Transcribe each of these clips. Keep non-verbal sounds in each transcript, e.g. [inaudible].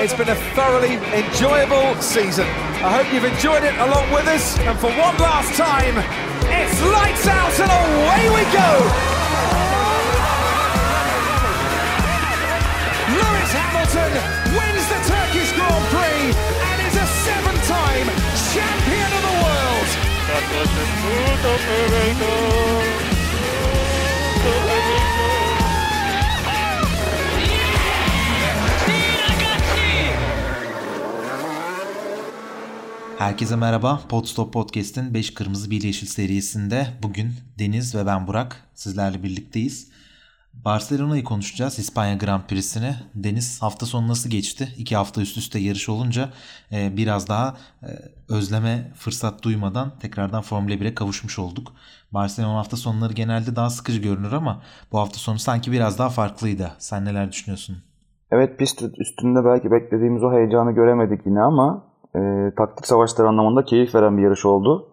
It's been a thoroughly enjoyable season. I hope you've enjoyed it along with us. And for one last time, it's lights out and away we go. Lewis Hamilton wins the Turkish Grand Prix and is a seven-time champion of the world. Herkese merhaba. Podstop Podcast'in 5 Kırmızı 1 Yeşil serisinde bugün Deniz ve ben Burak sizlerle birlikteyiz. Barcelona'yı konuşacağız. İspanya Grand Prix'sini. Deniz hafta sonu nasıl geçti? İki hafta üst üste yarış olunca e, biraz daha e, özleme fırsat duymadan tekrardan Formula 1'e kavuşmuş olduk. Barcelona hafta sonları genelde daha sıkıcı görünür ama bu hafta sonu sanki biraz daha farklıydı. Sen neler düşünüyorsun? Evet pist üstünde belki beklediğimiz o heyecanı göremedik yine ama e, taktik savaşları anlamında keyif veren bir yarış oldu.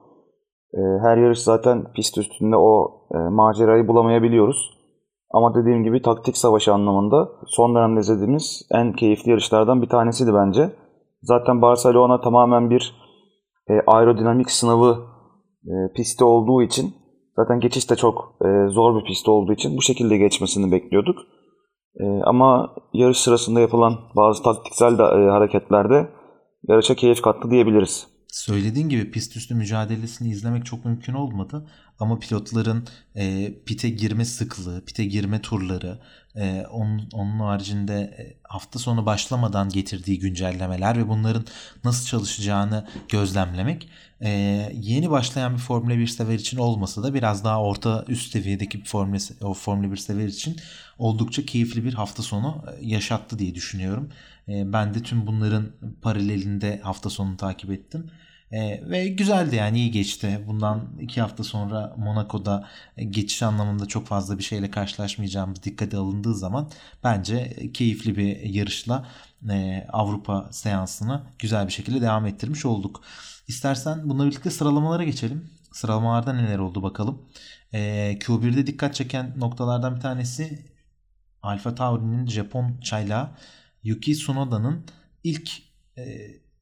E, her yarış zaten pist üstünde o e, macerayı bulamayabiliyoruz. Ama dediğim gibi taktik savaşı anlamında son dönemde izlediğimiz en keyifli yarışlardan bir tanesiydi bence. Zaten Barcelona tamamen bir e, aerodinamik sınavı e, pisti olduğu için zaten geçiş de çok e, zor bir pist olduğu için bu şekilde geçmesini bekliyorduk. E, ama yarış sırasında yapılan bazı taktiksel de, e, hareketlerde yarışa keyif kattı diyebiliriz. Söylediğin gibi pist üstü mücadelesini izlemek çok mümkün olmadı. Ama pilotların e, pite girme sıklığı, pite girme turları, e, onun, onun haricinde e, hafta sonu başlamadan getirdiği güncellemeler ve bunların nasıl çalışacağını gözlemlemek e, yeni başlayan bir Formula 1 sever için olmasa da biraz daha orta üst seviyedeki bir Formula, o Formula 1 sever için oldukça keyifli bir hafta sonu e, yaşattı diye düşünüyorum. E, ben de tüm bunların paralelinde hafta sonunu takip ettim. E, ve güzeldi yani iyi geçti. Bundan iki hafta sonra Monaco'da geçiş anlamında çok fazla bir şeyle karşılaşmayacağımız dikkate alındığı zaman bence keyifli bir yarışla e, Avrupa seansını güzel bir şekilde devam ettirmiş olduk. İstersen bununla birlikte sıralamalara geçelim. Sıralamalarda neler oldu bakalım. E, Q1'de dikkat çeken noktalardan bir tanesi Alfa Tauri'nin Japon çaylağı Yuki Tsunoda'nın ilk e,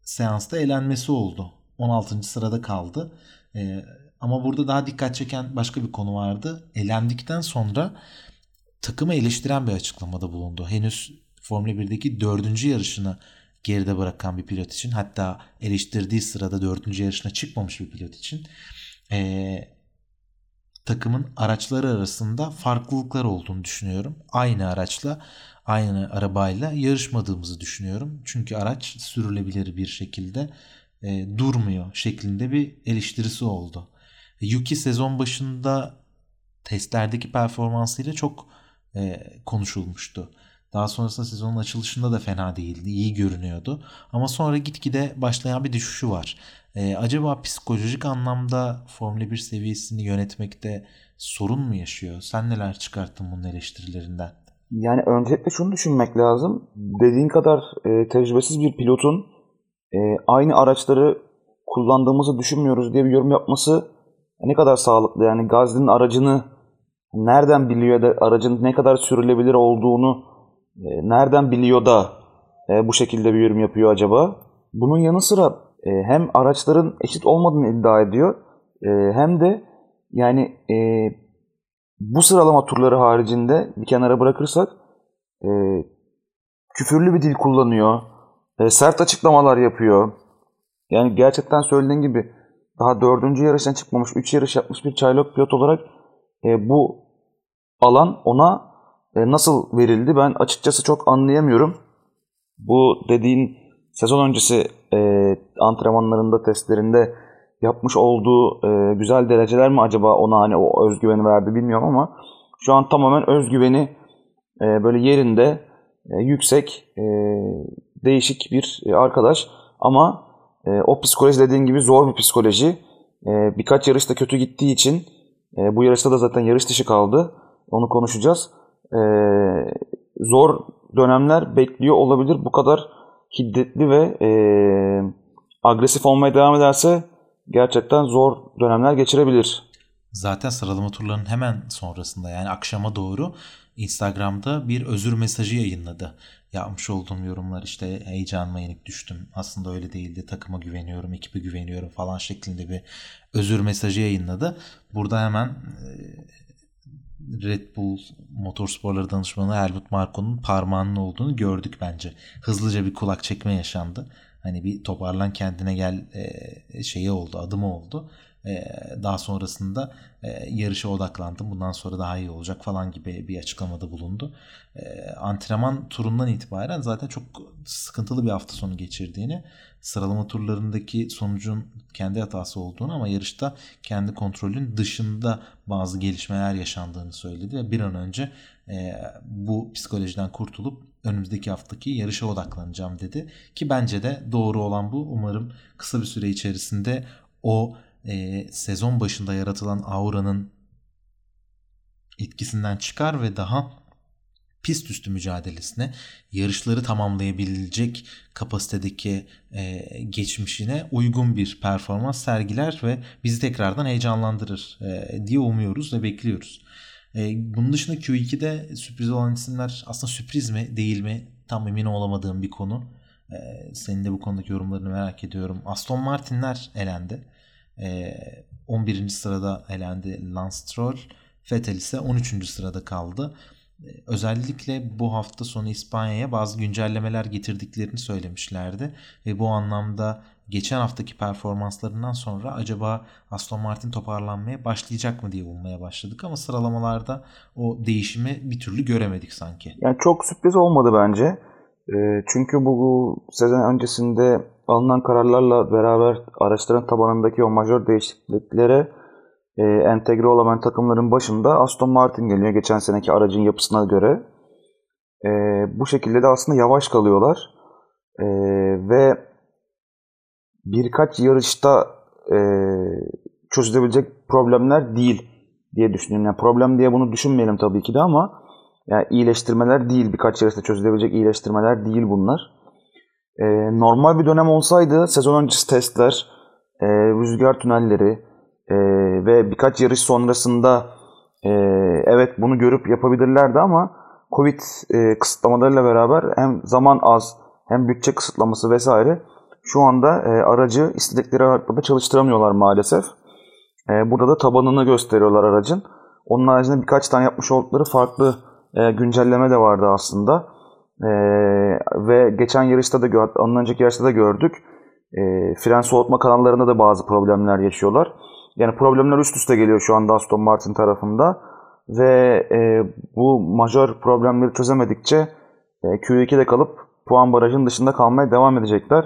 seansta elenmesi oldu. 16. sırada kaldı. E, ama burada daha dikkat çeken başka bir konu vardı. Elendikten sonra takımı eleştiren bir açıklamada bulundu. Henüz Formula 1'deki dördüncü yarışını geride bırakan bir pilot için hatta eleştirdiği sırada dördüncü yarışına çıkmamış bir pilot için e, takımın araçları arasında farklılıklar olduğunu düşünüyorum. Aynı araçla aynı arabayla yarışmadığımızı düşünüyorum. Çünkü araç sürülebilir bir şekilde e, durmuyor şeklinde bir eleştirisi oldu. Yuki sezon başında testlerdeki performansıyla çok e, konuşulmuştu. Daha sonrasında sezonun açılışında da fena değildi. iyi görünüyordu. Ama sonra gitgide başlayan bir düşüşü var. Ee, acaba psikolojik anlamda Formula 1 seviyesini yönetmekte sorun mu yaşıyor? Sen neler çıkarttın bunun eleştirilerinden? Yani öncelikle şunu düşünmek lazım. Dediğin kadar e, tecrübesiz bir pilotun e, aynı araçları kullandığımızı düşünmüyoruz diye bir yorum yapması ne kadar sağlıklı. Yani Gazli'nin aracını nereden biliyor da aracın ne kadar sürülebilir olduğunu nereden biliyor da e, bu şekilde bir yorum yapıyor acaba? Bunun yanı sıra e, hem araçların eşit olmadığını iddia ediyor e, hem de yani e, bu sıralama turları haricinde bir kenara bırakırsak e, küfürlü bir dil kullanıyor. E, sert açıklamalar yapıyor. Yani gerçekten söylediğin gibi daha dördüncü yarıştan çıkmamış, üç yarış yapmış bir çaylak pilot olarak e, bu alan ona e, nasıl verildi ben açıkçası çok anlayamıyorum. Bu dediğin sezon öncesi e, antrenmanlarında, testlerinde yapmış olduğu e, güzel dereceler mi acaba ona hani o özgüveni verdi bilmiyorum ama şu an tamamen özgüveni e, böyle yerinde e, yüksek e, değişik bir e, arkadaş ama e, o psikoloji dediğin gibi zor bir psikoloji. E, birkaç yarışta kötü gittiği için e, bu yarışta da zaten yarış dışı kaldı. Onu konuşacağız. E, zor dönemler bekliyor olabilir. Bu kadar hiddetli ve e, agresif olmaya devam ederse gerçekten zor dönemler geçirebilir. Zaten sıralama turlarının hemen sonrasında yani akşama doğru Instagram'da bir özür mesajı yayınladı. yapmış olduğum yorumlar işte heyecanıma yenik düştüm. Aslında öyle değildi. Takıma güveniyorum, ekibe güveniyorum falan şeklinde bir özür mesajı yayınladı. Burada hemen e, Red Bull motorsporları danışmanı Helmut Marko'nun parmağının olduğunu gördük bence. Hızlıca bir kulak çekme yaşandı. Hani bir toparlan kendine gel e, şeyi oldu, adımı oldu. E, daha sonrasında e, yarışa odaklandım. Bundan sonra daha iyi olacak falan gibi bir açıklamada bulundu. E, antrenman turundan itibaren zaten çok sıkıntılı bir hafta sonu geçirdiğini, sıralama turlarındaki sonucun kendi hatası olduğunu ama yarışta kendi kontrolün dışında bazı gelişmeler yaşandığını söyledi ve bir an önce e, bu psikolojiden kurtulup önümüzdeki haftaki yarışa odaklanacağım dedi. Ki bence de doğru olan bu. Umarım kısa bir süre içerisinde o e, sezon başında yaratılan auranın etkisinden çıkar ve daha pist üstü mücadelesine, yarışları tamamlayabilecek kapasitedeki e, geçmişine uygun bir performans sergiler ve bizi tekrardan heyecanlandırır e, diye umuyoruz ve bekliyoruz. E, bunun dışında Q2'de sürpriz olan isimler aslında sürpriz mi değil mi tam emin olamadığım bir konu. E, senin de bu konudaki yorumlarını merak ediyorum. Aston Martin'ler elendi. E, 11. sırada elendi Lance Stroll. Vettel ise 13. sırada kaldı. E, özellikle bu hafta sonu İspanya'ya bazı güncellemeler getirdiklerini söylemişlerdi. Ve bu anlamda geçen haftaki performanslarından sonra acaba Aston Martin toparlanmaya başlayacak mı diye ummaya başladık ama sıralamalarda o değişimi bir türlü göremedik sanki. Yani çok sürpriz olmadı bence. E, çünkü bu sezon öncesinde alınan kararlarla beraber araçların tabanındaki o majör değişikliklere e, entegre olan takımların başında Aston Martin geliyor geçen seneki aracın yapısına göre. E, bu şekilde de aslında yavaş kalıyorlar. E, ve birkaç yarışta e, çözülebilecek problemler değil diye düşünüyorum. Yani problem diye bunu düşünmeyelim tabii ki de ama yani iyileştirmeler değil. Birkaç yarışta çözülebilecek iyileştirmeler değil bunlar. E, normal bir dönem olsaydı sezon öncesi testler, e, rüzgar tünelleri e, ve birkaç yarış sonrasında e, evet bunu görüp yapabilirlerdi ama Covid e, kısıtlamalarıyla beraber hem zaman az hem bütçe kısıtlaması vesaire şu anda e, aracı istedikleri aralıkta çalıştıramıyorlar maalesef. E, burada da tabanını gösteriyorlar aracın. Onun haricinde birkaç tane yapmış oldukları farklı e, güncelleme de vardı aslında. E, ve geçen yarışta da gördük, ondan önceki yarışta da gördük. E, fren soğutma kanallarında da bazı problemler yaşıyorlar. Yani problemler üst üste geliyor şu anda Aston Martin tarafında. Ve e, bu majör problemleri çözemedikçe e, Q2'de kalıp puan barajının dışında kalmaya devam edecekler.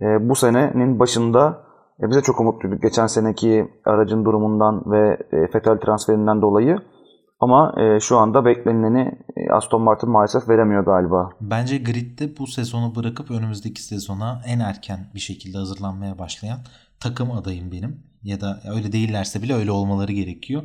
E, bu senenin başında e, bize çok umutluyduk geçen seneki aracın durumundan ve e, Fetal transferinden dolayı. Ama e, şu anda beklenileni e, Aston Martin maalesef veremiyor galiba. Bence gridde bu sezonu bırakıp önümüzdeki sezona en erken bir şekilde hazırlanmaya başlayan takım adayım benim. Ya da öyle değillerse bile öyle olmaları gerekiyor.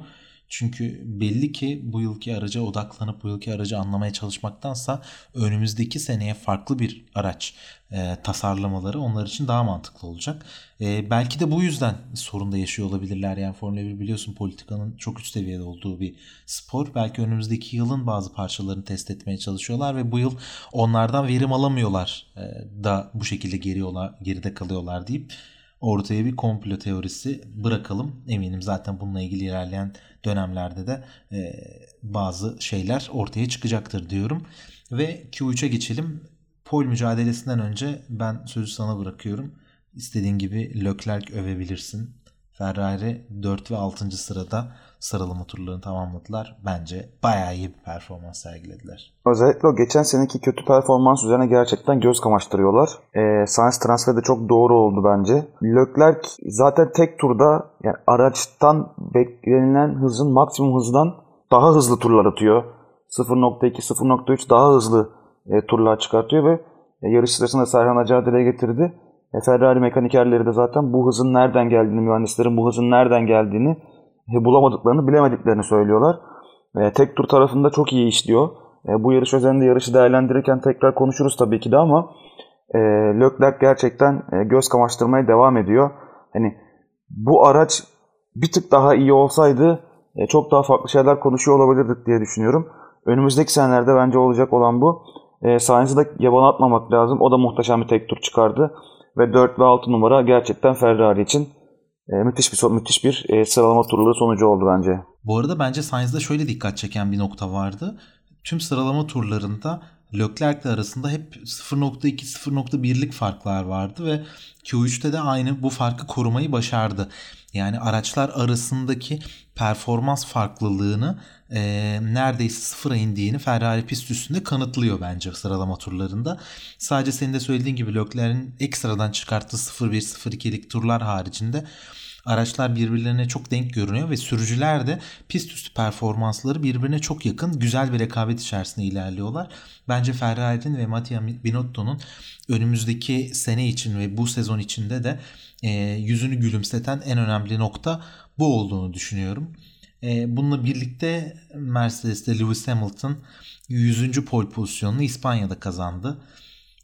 Çünkü belli ki bu yılki araca odaklanıp bu yılki aracı anlamaya çalışmaktansa önümüzdeki seneye farklı bir araç e, tasarlamaları onlar için daha mantıklı olacak. E, belki de bu yüzden sorun da yaşıyor olabilirler. Yani Formula 1 biliyorsun politikanın çok üst seviyede olduğu bir spor. Belki önümüzdeki yılın bazı parçalarını test etmeye çalışıyorlar ve bu yıl onlardan verim alamıyorlar e, da bu şekilde geriyorlar, geride kalıyorlar deyip ortaya bir komplo teorisi bırakalım. Eminim zaten bununla ilgili ilerleyen dönemlerde de e, bazı şeyler ortaya çıkacaktır diyorum. Ve Q3'e geçelim. Pol mücadelesinden önce ben sözü sana bırakıyorum. İstediğin gibi Leclerc övebilirsin. Ferrari 4 ve 6. sırada sıralama turlarını tamamladılar. Bence bayağı iyi bir performans sergilediler. Özellikle o geçen seneki kötü performans üzerine gerçekten göz kamaştırıyorlar. E, Sainz transferi de çok doğru oldu bence. Leclerc zaten tek turda yani araçtan beklenilen hızın maksimum hızdan daha hızlı turlar atıyor. 0.2, 0.3 daha hızlı e, turlar çıkartıyor ve e, yarış sırasında Serhan Acar dile getirdi. E, Ferrari mekanikerleri de zaten bu hızın nereden geldiğini, mühendislerin bu hızın nereden geldiğini bulamadıklarını, bilemediklerini söylüyorlar. E, tek tur tarafında çok iyi işliyor. E, bu yarış özelinde yarışı değerlendirirken tekrar konuşuruz tabii ki de ama e, Leclerc gerçekten e, göz kamaştırmaya devam ediyor. Hani bu araç bir tık daha iyi olsaydı e, çok daha farklı şeyler konuşuyor olabilirdik diye düşünüyorum. Önümüzdeki senelerde bence olacak olan bu. e, Sainz'ı da yabana atmamak lazım. O da muhteşem bir tek tur çıkardı. Ve 4 ve 6 numara gerçekten Ferrari için e, müthiş bir müthiş bir e, sıralama turları sonucu oldu bence. Bu arada bence Sainz'da şöyle dikkat çeken bir nokta vardı. Tüm sıralama turlarında Leclerc arasında hep 0.2-0.1'lik farklar vardı ve Q3'te de aynı bu farkı korumayı başardı. Yani araçlar arasındaki performans farklılığını e, neredeyse sıfıra indiğini Ferrari pist üstünde kanıtlıyor bence sıralama turlarında. Sadece senin de söylediğin gibi Leclerc'in ekstradan çıkarttığı 0-1-0-2'lik turlar haricinde araçlar birbirlerine çok denk görünüyor ve sürücüler de pist üstü performansları birbirine çok yakın güzel bir rekabet içerisinde ilerliyorlar. Bence Ferrari'nin ve Mattia Binotto'nun önümüzdeki sene için ve bu sezon içinde de e, yüzünü gülümseten en önemli nokta bu olduğunu düşünüyorum. E, bununla birlikte Mercedes'te Lewis Hamilton 100. pole pozisyonunu İspanya'da kazandı.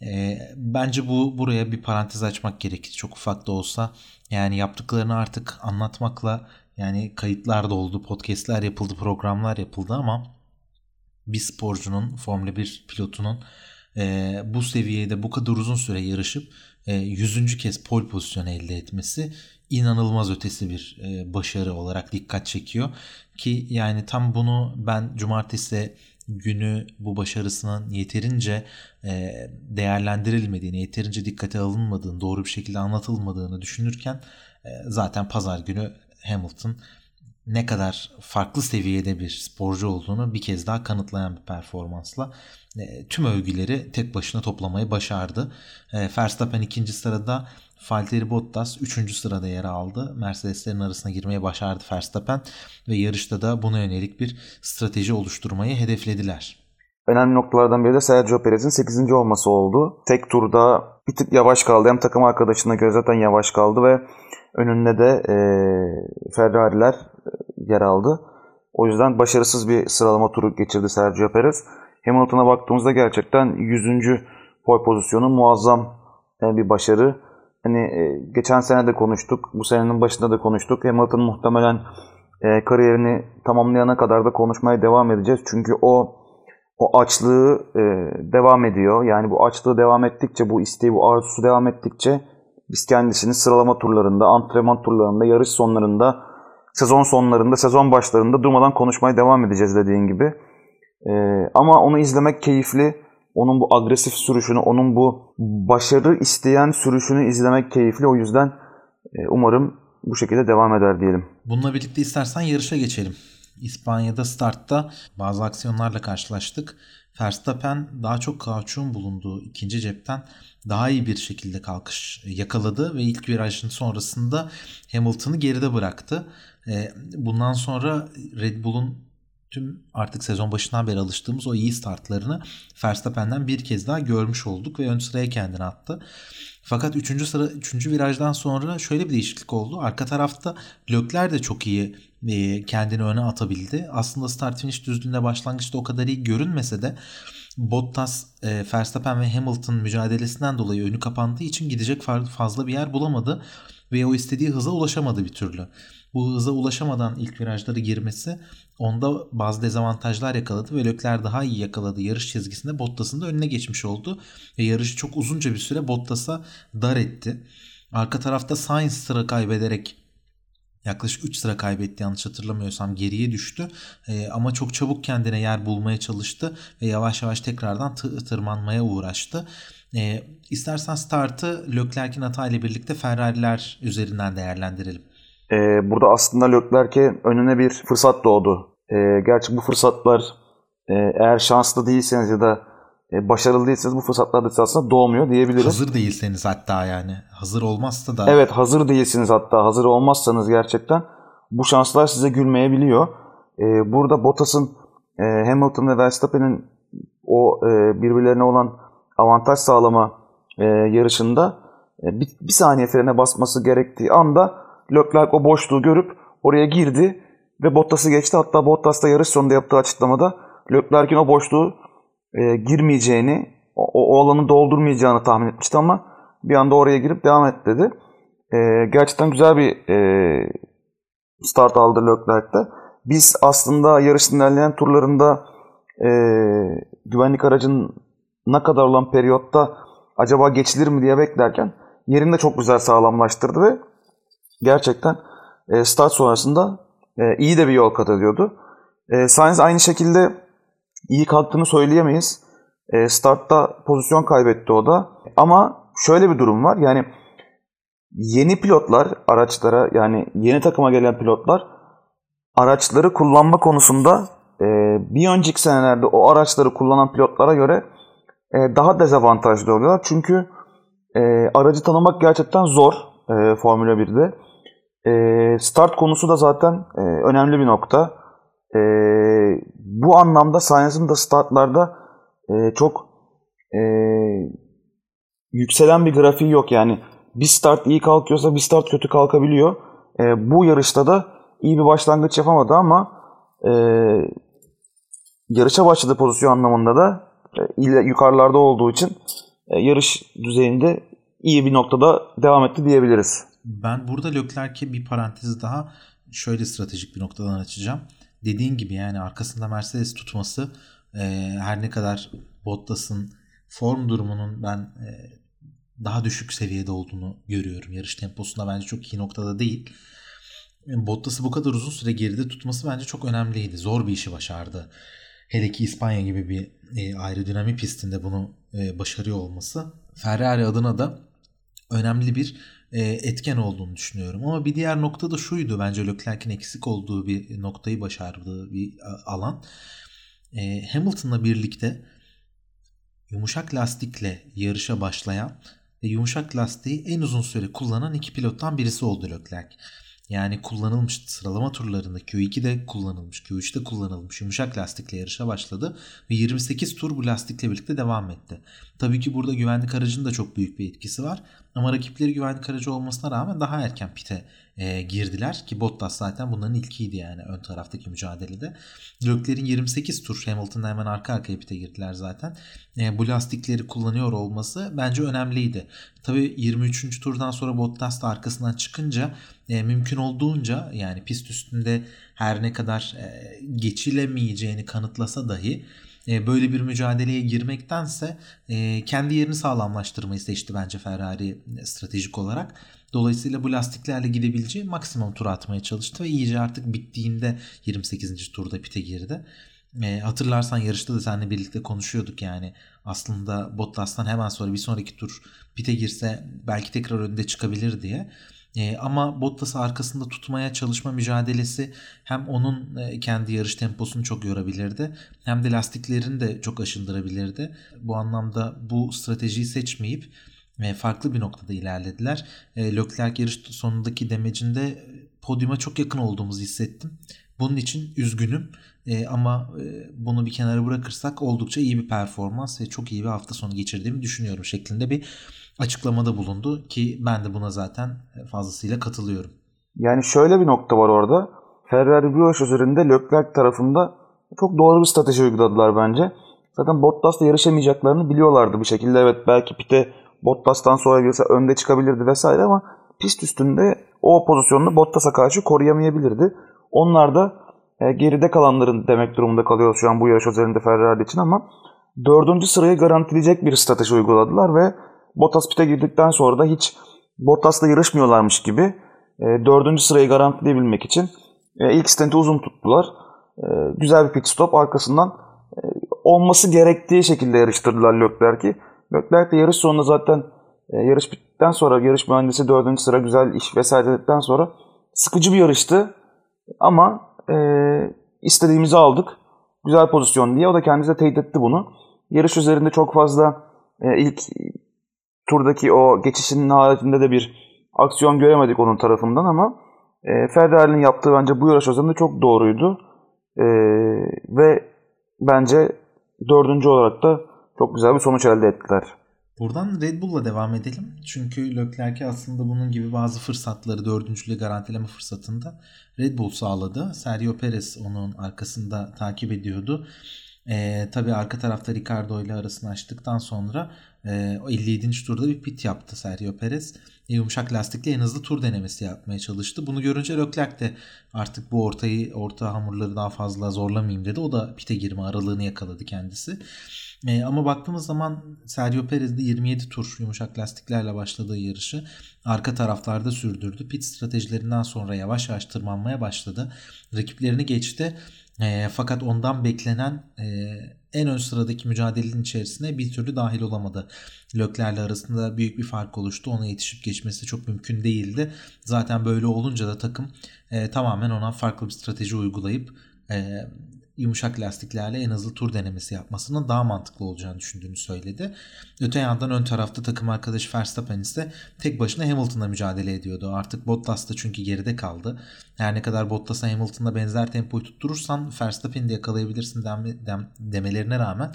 E, bence bu buraya bir parantez açmak gerekir çok ufak da olsa. Yani yaptıklarını artık anlatmakla yani kayıtlar da oldu, podcastler yapıldı, programlar yapıldı ama bir sporcunun, Formula 1 pilotunun e, bu seviyede bu kadar uzun süre yarışıp e, 100. kez pole pozisyonu elde etmesi inanılmaz ötesi bir e, başarı olarak dikkat çekiyor. Ki yani tam bunu ben cumartesi günü bu başarısının yeterince e, değerlendirilmediğini, yeterince dikkate alınmadığını, doğru bir şekilde anlatılmadığını düşünürken e, zaten pazar günü Hamilton ne kadar farklı seviyede bir sporcu olduğunu bir kez daha kanıtlayan bir performansla e, tüm övgüleri tek başına toplamayı başardı. E, Verstappen ikinci sırada, Valtteri Bottas üçüncü sırada yer aldı. Mercedeslerin arasına girmeye başardı Verstappen ve yarışta da buna yönelik bir strateji oluşturmayı hedeflediler. Önemli noktalardan biri de Sergio Perez'in 8. olması oldu. Tek turda bir tık yavaş kaldı. Hem takım arkadaşına göre zaten yavaş kaldı ve önünde de e, Ferrari'ler yer aldı. O yüzden başarısız bir sıralama turu geçirdi Sergio Perez. Hamilton'a baktığımızda gerçekten 100. pole pozisyonu muazzam bir başarı. Hani e, geçen sene de konuştuk, bu senenin başında da konuştuk. Hamilton muhtemelen e, kariyerini tamamlayana kadar da konuşmaya devam edeceğiz. Çünkü o o açlığı e, devam ediyor. Yani bu açlığı devam ettikçe, bu isteği, bu arzusu devam ettikçe biz kendisini sıralama turlarında, antrenman turlarında, yarış sonlarında, sezon sonlarında, sezon başlarında durmadan konuşmaya devam edeceğiz dediğin gibi. Ee, ama onu izlemek keyifli. Onun bu agresif sürüşünü, onun bu başarı isteyen sürüşünü izlemek keyifli. O yüzden e, umarım bu şekilde devam eder diyelim. Bununla birlikte istersen yarışa geçelim. İspanya'da startta bazı aksiyonlarla karşılaştık. Verstappen daha çok kauçuğun bulunduğu ikinci cepten daha iyi bir şekilde kalkış yakaladı ve ilk virajın sonrasında Hamilton'ı geride bıraktı. E, bundan sonra Red Bull'un tüm artık sezon başından beri alıştığımız o iyi startlarını Verstappen'den bir kez daha görmüş olduk ve ön sıraya kendini attı. Fakat 3. sıra 3. virajdan sonra şöyle bir değişiklik oldu. Arka tarafta Lökler de çok iyi e, kendini öne atabildi. Aslında start finish düzlüğünde başlangıçta o kadar iyi görünmese de Bottas, e, Verstappen ve Hamilton mücadelesinden dolayı önü kapandığı için gidecek fazla bir yer bulamadı ve o istediği hıza ulaşamadı bir türlü. Bu hıza ulaşamadan ilk virajları girmesi onda bazı dezavantajlar yakaladı ve Lökler daha iyi yakaladı. Yarış çizgisinde Bottas'ın da önüne geçmiş oldu. Ve yarışı çok uzunca bir süre Bottas'a dar etti. Arka tarafta Sainz sıra kaybederek yaklaşık 3 sıra kaybetti yanlış hatırlamıyorsam geriye düştü. E, ama çok çabuk kendine yer bulmaya çalıştı ve yavaş yavaş tekrardan tırmanmaya uğraştı. E, istersen startı Leclerc'in hatayla birlikte Ferrari'ler üzerinden değerlendirelim. E, burada aslında Leclerc'e önüne bir fırsat doğdu. E, gerçi bu fırsatlar e, eğer şanslı değilseniz ya da e, başarılı değilseniz bu fırsatlar da aslında doğmuyor diyebiliriz. Hazır değilseniz hatta yani. Hazır olmazsa da. Evet hazır değilsiniz hatta. Hazır olmazsanız gerçekten bu şanslar size gülmeyebiliyor. E, burada Bottas'ın e, Hamilton ve Verstappen'in o e, birbirlerine olan avantaj sağlama e, yarışında e, bir, bir saniye frene basması gerektiği anda Leclerc o boşluğu görüp oraya girdi ve Bottas'ı geçti. Hatta Bottas da yarış sonunda yaptığı açıklamada Leclerc'in o boşluğu e, girmeyeceğini, o, o alanı doldurmayacağını tahmin etmişti ama bir anda oraya girip devam et dedi. E, gerçekten güzel bir e, start aldı Leclerc'te. Biz aslında yarışın ilerleyen turlarında e, güvenlik aracının ne kadar olan periyotta acaba geçilir mi diye beklerken yerini de çok güzel sağlamlaştırdı ve gerçekten e, start sonrasında e, iyi de bir yol kat ediyordu. E, Sainz aynı şekilde iyi kalktığını söyleyemeyiz. E, startta pozisyon kaybetti o da. Ama şöyle bir durum var. Yani yeni pilotlar araçlara yani yeni takıma gelen pilotlar araçları kullanma konusunda e, bir önceki senelerde o araçları kullanan pilotlara göre e, daha dezavantajlı oluyorlar. Çünkü e, aracı tanımak gerçekten zor e, Formula 1'de. E, start konusu da zaten e, önemli bir nokta. E, bu anlamda Sainz'ın da startlarda e, çok e, yükselen bir grafiği yok. Yani bir start iyi kalkıyorsa bir start kötü kalkabiliyor. E, bu yarışta da iyi bir başlangıç yapamadı ama e, yarışa başladığı pozisyon anlamında da e, yukarılarda olduğu için e, yarış düzeyinde iyi bir noktada devam etti diyebiliriz. Ben burada Leclerc'e bir parantez daha şöyle stratejik bir noktadan açacağım. Dediğin gibi yani arkasında Mercedes tutması e, her ne kadar Bottas'ın form durumunun ben e, daha düşük seviyede olduğunu görüyorum. Yarış temposunda bence çok iyi noktada değil. Bottas'ı bu kadar uzun süre geride tutması bence çok önemliydi. Zor bir işi başardı. Hele ki İspanya gibi bir e, aerodinamik pistinde bunu e, başarıyor olması Ferrari adına da önemli bir e, etken olduğunu düşünüyorum. Ama bir diğer nokta da şuydu bence Leclerc'in eksik olduğu bir noktayı başardığı bir alan. E, Hamilton'la birlikte yumuşak lastikle yarışa başlayan ve yumuşak lastiği en uzun süre kullanan iki pilottan birisi oldu Leclerc. Yani kullanılmış sıralama turlarında Q2'de kullanılmış, Q3'te kullanılmış yumuşak lastikle yarışa başladı ve 28 tur bu lastikle birlikte devam etti. Tabii ki burada güvenlik aracının da çok büyük bir etkisi var ama rakipleri güvenlik aracı olmasına rağmen daha erken pite e, girdiler ki Bottas zaten bunların ilkiydi yani ön taraftaki mücadelede. Leclerc'in 28 tur Hamilton'da hemen arka arkaya pite girdiler zaten. E, bu lastikleri kullanıyor olması bence önemliydi. Tabii 23. turdan sonra Bottas da arkasından çıkınca e, mümkün olduğunca yani pist üstünde her ne kadar e, geçilemeyeceğini kanıtlasa dahi böyle bir mücadeleye girmektense e, kendi yerini sağlamlaştırmayı seçti bence Ferrari stratejik olarak. Dolayısıyla bu lastiklerle gidebileceği maksimum tur atmaya çalıştı ve iyice artık bittiğinde 28. turda pite girdi. E, hatırlarsan yarışta da seninle birlikte konuşuyorduk yani aslında Bottas'tan hemen sonra bir sonraki tur pite girse belki tekrar önde çıkabilir diye. E, ama Bottas'ı arkasında tutmaya çalışma mücadelesi hem onun e, kendi yarış temposunu çok yorabilirdi hem de lastiklerini de çok aşındırabilirdi. Bu anlamda bu stratejiyi seçmeyip e, farklı bir noktada ilerlediler. E, Leclerc yarış sonundaki demecinde podyuma çok yakın olduğumuzu hissettim. Bunun için üzgünüm e, ama e, bunu bir kenara bırakırsak oldukça iyi bir performans ve çok iyi bir hafta sonu geçirdiğimi düşünüyorum şeklinde bir açıklamada bulundu ki ben de buna zaten fazlasıyla katılıyorum. Yani şöyle bir nokta var orada. Ferrari yarış üzerinde Leclerc tarafında çok doğru bir strateji uyguladılar bence. Zaten Bottas'la yarışamayacaklarını biliyorlardı bir şekilde. Evet belki pite Bottas'tan sonra girse önde çıkabilirdi vesaire ama pist üstünde o pozisyonunu Bottas'a karşı koruyamayabilirdi. Onlar da e, geride kalanların demek durumunda kalıyor şu an bu yarış üzerinde Ferrari için ama dördüncü sırayı garantileyecek bir strateji uyguladılar ve Bottas pite girdikten sonra da hiç Bottas'la yarışmıyorlarmış gibi e, dördüncü sırayı garantileyebilmek için e, ilk stenti uzun tuttular. E, güzel bir pit stop arkasından e, olması gerektiği şekilde yarıştırdılar Leclerc'i. Leclerc de yarış sonunda zaten e, yarış bittikten sonra yarış mühendisi dördüncü sıra güzel iş vesaire dedikten sonra sıkıcı bir yarıştı. Ama e, istediğimizi aldık. Güzel pozisyon diye. O da kendisi teyit etti bunu. Yarış üzerinde çok fazla e, ilk turdaki o geçişinin haricinde de bir aksiyon göremedik onun tarafından ama e, Ferrari'nin yaptığı bence bu yarış üzerinde çok doğruydu. E, ve bence dördüncü olarak da çok güzel bir sonuç elde ettiler. Buradan Red Bull'la devam edelim. Çünkü Leclerc'e aslında bunun gibi bazı fırsatları dördüncülüğü garantileme fırsatında Red Bull sağladı. Sergio Perez onun arkasında takip ediyordu. E, tabii arka tarafta Ricardo ile arasını açtıktan sonra e, 57. turda bir pit yaptı Sergio Perez. E, yumuşak lastikle en hızlı tur denemesi yapmaya çalıştı. Bunu görünce Leclerc de artık bu ortayı orta hamurları daha fazla zorlamayayım dedi. O da pite girme aralığını yakaladı kendisi. E, ama baktığımız zaman Sergio Perez de 27 tur yumuşak lastiklerle başladığı yarışı arka taraflarda sürdürdü. Pit stratejilerinden sonra yavaş yavaş tırmanmaya başladı. Rakiplerini geçti. E, fakat ondan beklenen e, en ön sıradaki mücadelenin içerisine bir türlü dahil olamadı. Löklerle arasında büyük bir fark oluştu. Ona yetişip geçmesi çok mümkün değildi. Zaten böyle olunca da takım e, tamamen ona farklı bir strateji uygulayıp e, yumuşak lastiklerle en hızlı tur denemesi yapmasının daha mantıklı olacağını düşündüğünü söyledi. Öte yandan ön tarafta takım arkadaşı Verstappen ise tek başına Hamilton'la mücadele ediyordu. Artık Bottas da çünkü geride kaldı. Her ne kadar Bottas'a Hamilton'la benzer tempoyu tutturursan Verstappen'i de yakalayabilirsin dem, dem, demelerine rağmen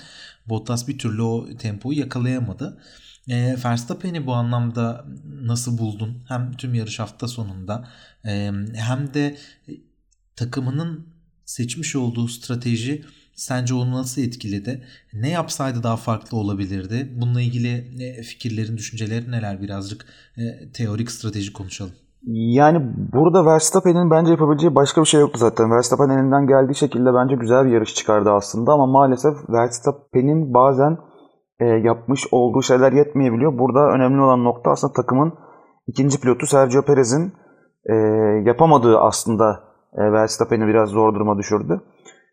Bottas bir türlü o tempoyu yakalayamadı. E, Verstappen'i bu anlamda nasıl buldun? Hem tüm yarış hafta sonunda e, hem de takımının seçmiş olduğu strateji sence onu nasıl etkiledi? Ne yapsaydı daha farklı olabilirdi? Bununla ilgili e, fikirlerin, düşüncelerin neler? Birazcık e, teorik strateji konuşalım. Yani burada Verstappen'in bence yapabileceği başka bir şey yoktu zaten. Verstappen elinden geldiği şekilde bence güzel bir yarış çıkardı aslında ama maalesef Verstappen'in bazen e, yapmış olduğu şeyler yetmeyebiliyor. Burada önemli olan nokta aslında takımın ikinci pilotu Sergio Perez'in yapamadığı aslında e, Verstappen'i biraz zor duruma düşürdü.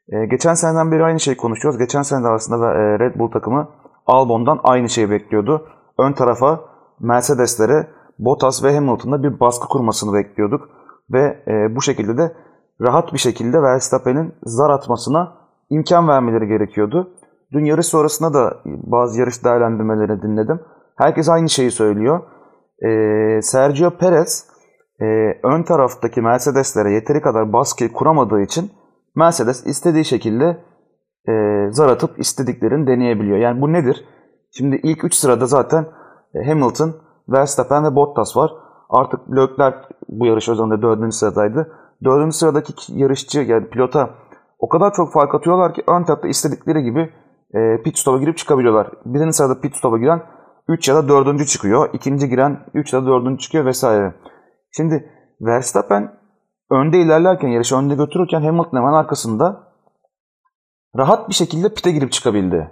E, geçen seneden beri aynı şeyi konuşuyoruz. Geçen sene de aslında e, Red Bull takımı Albon'dan aynı şeyi bekliyordu. Ön tarafa Mercedes'lere Bottas ve Hamilton'da bir baskı kurmasını bekliyorduk. Ve e, bu şekilde de rahat bir şekilde Verstappen'in zar atmasına imkan vermeleri gerekiyordu. Dün yarış sonrasında da bazı yarış değerlendirmeleri dinledim. Herkes aynı şeyi söylüyor. E, Sergio Perez e, ön taraftaki Mercedes'lere yeteri kadar baskı kuramadığı için Mercedes istediği şekilde e, zar atıp istediklerini deneyebiliyor. Yani bu nedir? Şimdi ilk 3 sırada zaten e, Hamilton, Verstappen ve Bottas var. Artık Leclerc bu yarış özelinde 4. sıradaydı. 4. sıradaki yarışçı yani pilota o kadar çok fark atıyorlar ki ön tarafta istedikleri gibi e, pit stop'a girip çıkabiliyorlar. Birinci sırada pit stop'a giren 3 ya da 4. çıkıyor. İkinci giren 3 ya da 4. çıkıyor vesaire. Şimdi Verstappen önde ilerlerken, yarışı önde götürürken Hamilton hemen arkasında rahat bir şekilde pite girip çıkabildi.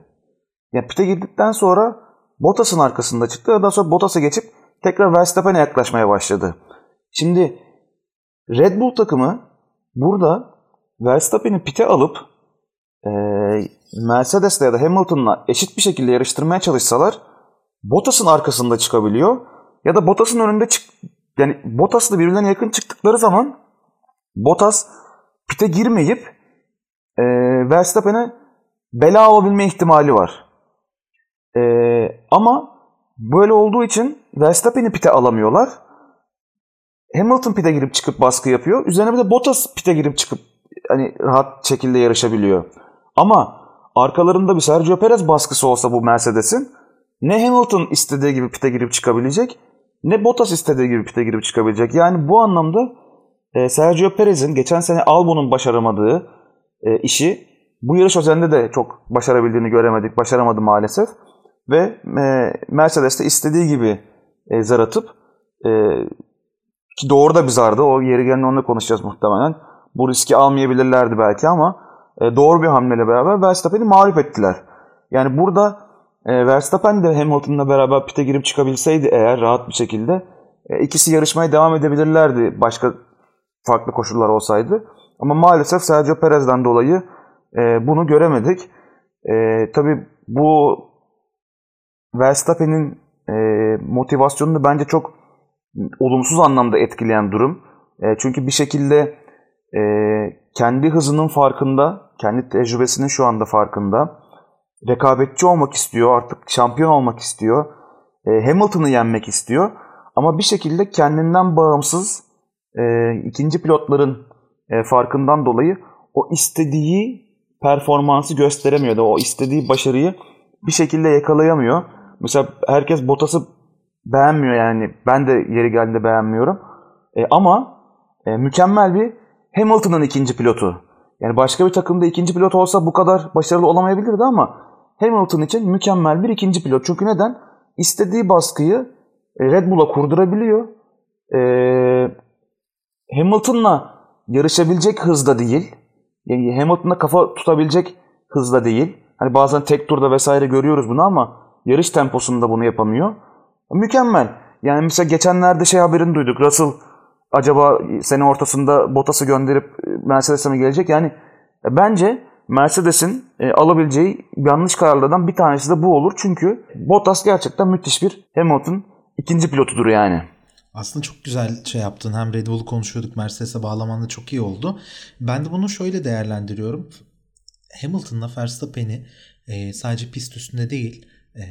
Yani pite girdikten sonra Bottas'ın arkasında çıktı. Daha sonra Bottas'a geçip tekrar Verstappen'e yaklaşmaya başladı. Şimdi Red Bull takımı burada Verstappen'i pite alıp e, Mercedes'le ya da Hamilton'la eşit bir şekilde yarıştırmaya çalışsalar Bottas'ın arkasında çıkabiliyor ya da Bottas'ın önünde çık yani Bottas'la birbirlerine yakın çıktıkları zaman Bottas pite girmeyip e, Verstappen'e bela olabilme ihtimali var. E, ama böyle olduğu için Verstappen'i pite alamıyorlar. Hamilton pite girip çıkıp baskı yapıyor. Üzerine bir de Bottas pite girip çıkıp hani rahat şekilde yarışabiliyor. Ama arkalarında bir Sergio Perez baskısı olsa bu Mercedes'in ne Hamilton istediği gibi pite girip çıkabilecek ne Bottas istediği gibi pite girip çıkabilecek. Yani bu anlamda e, Sergio Perez'in geçen sene Albon'un başaramadığı e, işi bu yarış özelinde de çok başarabildiğini göremedik. Başaramadı maalesef. Ve e, Mercedes de istediği gibi e, zar atıp e, ki doğru da bir zardı. O yeri gelin onunla konuşacağız muhtemelen. Bu riski almayabilirlerdi belki ama doğru bir hamleyle beraber Verstappen'i mağlup ettiler. Yani burada e, Verstappen de Hamilton'la beraber pite girip çıkabilseydi eğer rahat bir şekilde e, ikisi yarışmaya devam edebilirlerdi başka farklı koşullar olsaydı. Ama maalesef Sergio Perez'den dolayı e, bunu göremedik. E, tabii bu Verstappen'in e, motivasyonunu bence çok olumsuz anlamda etkileyen durum. E, çünkü bir şekilde e, kendi hızının farkında, kendi tecrübesinin şu anda farkında rekabetçi olmak istiyor, artık şampiyon olmak istiyor. E, Hamilton'ı yenmek istiyor. Ama bir şekilde kendinden bağımsız e, ikinci pilotların e, farkından dolayı o istediği performansı gösteremiyor da o istediği başarıyı bir şekilde yakalayamıyor. Mesela herkes Bottas'ı beğenmiyor yani ben de yeri geldiğinde beğenmiyorum. E, ama e, mükemmel bir Hamilton'ın ikinci pilotu. Yani başka bir takımda ikinci pilot olsa bu kadar başarılı olamayabilirdi ama Hamilton için mükemmel bir ikinci pilot. Çünkü neden? İstediği baskıyı e, Red Bull'a kurdurabiliyor. Ee, Hamilton'la yarışabilecek hızda değil. Yani Hamilton'la kafa tutabilecek hızda değil. Hani bazen tek turda vesaire görüyoruz bunu ama yarış temposunda bunu yapamıyor. Mükemmel. Yani mesela geçenlerde şey haberini duyduk. Russell acaba sene ortasında Bottas'ı gönderip e, Mercedes'e mi gelecek? Yani e, bence Mercedes'in e, alabileceği yanlış kararlardan bir tanesi de bu olur. Çünkü Bottas gerçekten müthiş bir Hamilton ikinci pilotudur yani. Aslında çok güzel şey yaptın. Hem Red Bull'u konuşuyorduk. Mercedes'e bağlaman da çok iyi oldu. Ben de bunu şöyle değerlendiriyorum. Hamilton'la Verstappen'i e, sadece pist üstünde değil e,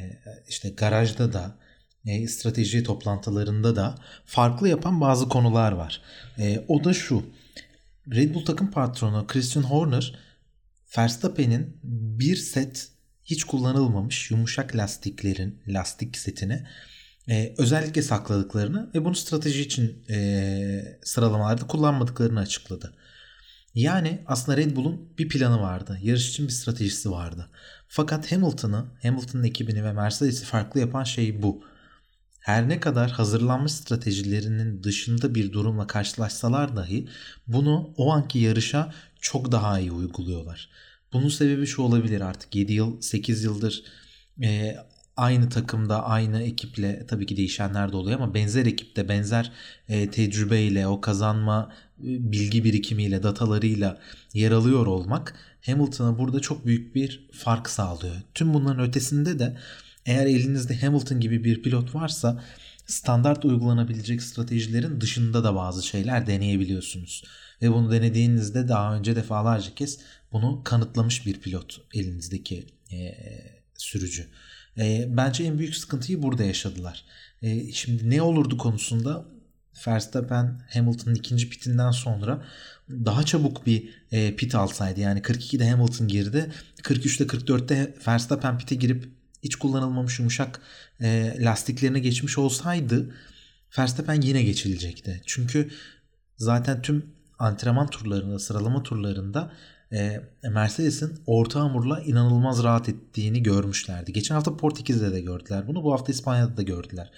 işte garajda da e, strateji toplantılarında da farklı yapan bazı konular var. E, o da şu. Red Bull takım patronu Christian Horner Verstappen'in bir set hiç kullanılmamış yumuşak lastiklerin lastik setini e, özellikle sakladıklarını ve bunu strateji için e, sıralamalarda kullanmadıklarını açıkladı. Yani aslında Red Bull'un bir planı vardı. Yarış için bir stratejisi vardı. Fakat Hamilton'ı, Hamilton'ın ekibini ve Mercedes'i farklı yapan şey bu. Her ne kadar hazırlanmış stratejilerinin dışında bir durumla karşılaşsalar dahi bunu o anki yarışa çok daha iyi uyguluyorlar. Bunun sebebi şu olabilir artık 7 yıl 8 yıldır e, aynı takımda aynı ekiple tabii ki değişenler de oluyor ama benzer ekipte benzer e, tecrübeyle o kazanma e, bilgi birikimiyle datalarıyla yer alıyor olmak Hamilton'a burada çok büyük bir fark sağlıyor. Tüm bunların ötesinde de eğer elinizde Hamilton gibi bir pilot varsa standart uygulanabilecek stratejilerin dışında da bazı şeyler deneyebiliyorsunuz. Ve bunu denediğinizde daha önce defalarca kez bunu kanıtlamış bir pilot elinizdeki e, sürücü. E, bence en büyük sıkıntıyı burada yaşadılar. E, şimdi ne olurdu konusunda Verstappen Hamilton'ın ikinci pitinden sonra daha çabuk bir e, pit alsaydı yani 42'de Hamilton girdi 43'te 44'te Verstappen pite girip hiç kullanılmamış yumuşak e, lastiklerine geçmiş olsaydı Verstappen yine geçilecekti. Çünkü zaten tüm antrenman turlarında, sıralama turlarında e, Mercedes'in orta hamurla inanılmaz rahat ettiğini görmüşlerdi. Geçen hafta Portekiz'de de gördüler bunu. Bu hafta İspanya'da da gördüler.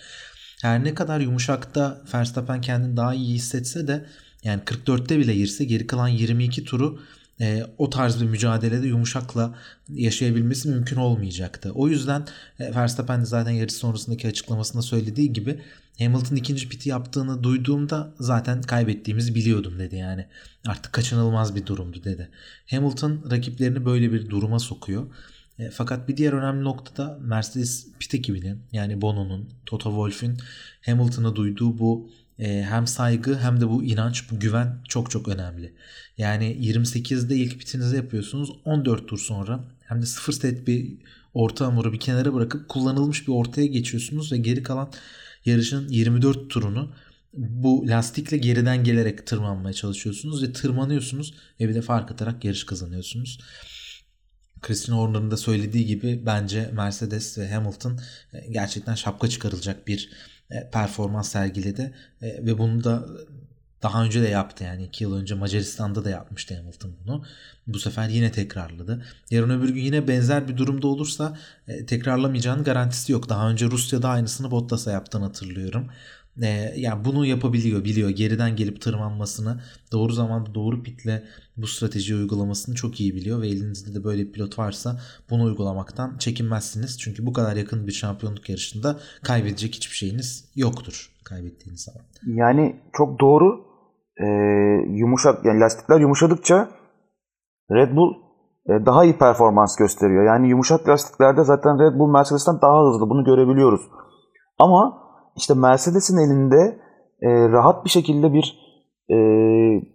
Her ne kadar yumuşakta Verstappen kendini daha iyi hissetse de yani 44'te bile girse geri kalan 22 turu e, o tarz bir mücadelede yumuşakla yaşayabilmesi mümkün olmayacaktı. O yüzden e, Verstappen de zaten yarış sonrasındaki açıklamasında söylediği gibi Hamilton ikinci piti yaptığını duyduğumda zaten kaybettiğimizi biliyordum dedi yani. Artık kaçınılmaz bir durumdu dedi. Hamilton rakiplerini böyle bir duruma sokuyor. E, fakat bir diğer önemli noktada Mercedes pit ekibinin yani Bono'nun, Toto Wolff'ün Hamilton'a duyduğu bu e, hem saygı hem de bu inanç, bu güven çok çok önemli. Yani 28'de ilk pitinizi yapıyorsunuz. 14 tur sonra hem de sıfır set bir orta hamuru bir kenara bırakıp kullanılmış bir ortaya geçiyorsunuz ve geri kalan yarışın 24 turunu bu lastikle geriden gelerek tırmanmaya çalışıyorsunuz ve tırmanıyorsunuz ve bir de fark atarak yarış kazanıyorsunuz. Christian Horner'ın da söylediği gibi bence Mercedes ve Hamilton e, gerçekten şapka çıkarılacak bir performans sergiledi e, ve bunu da daha önce de yaptı yani 2 yıl önce Macaristan'da da yapmıştı Hamilton bunu. Bu sefer yine tekrarladı. Yarın öbür gün yine benzer bir durumda olursa e, tekrarlamayacağının garantisi yok. Daha önce Rusya'da aynısını Bottas'a yaptığını hatırlıyorum. E, yani bunu yapabiliyor, biliyor. Geriden gelip tırmanmasını, doğru zamanda doğru pitle bu strateji uygulamasını çok iyi biliyor ve elinizde de böyle bir pilot varsa bunu uygulamaktan çekinmezsiniz. Çünkü bu kadar yakın bir şampiyonluk yarışında kaybedecek hiçbir şeyiniz yoktur kaybettiğiniz zaman. Yani çok doğru. Ee, yumuşak yani lastikler yumuşadıkça Red Bull e, daha iyi performans gösteriyor. Yani yumuşak lastiklerde zaten Red Bull Mercedes'ten daha hızlı bunu görebiliyoruz. Ama işte Mercedes'in elinde e, rahat bir şekilde bir e,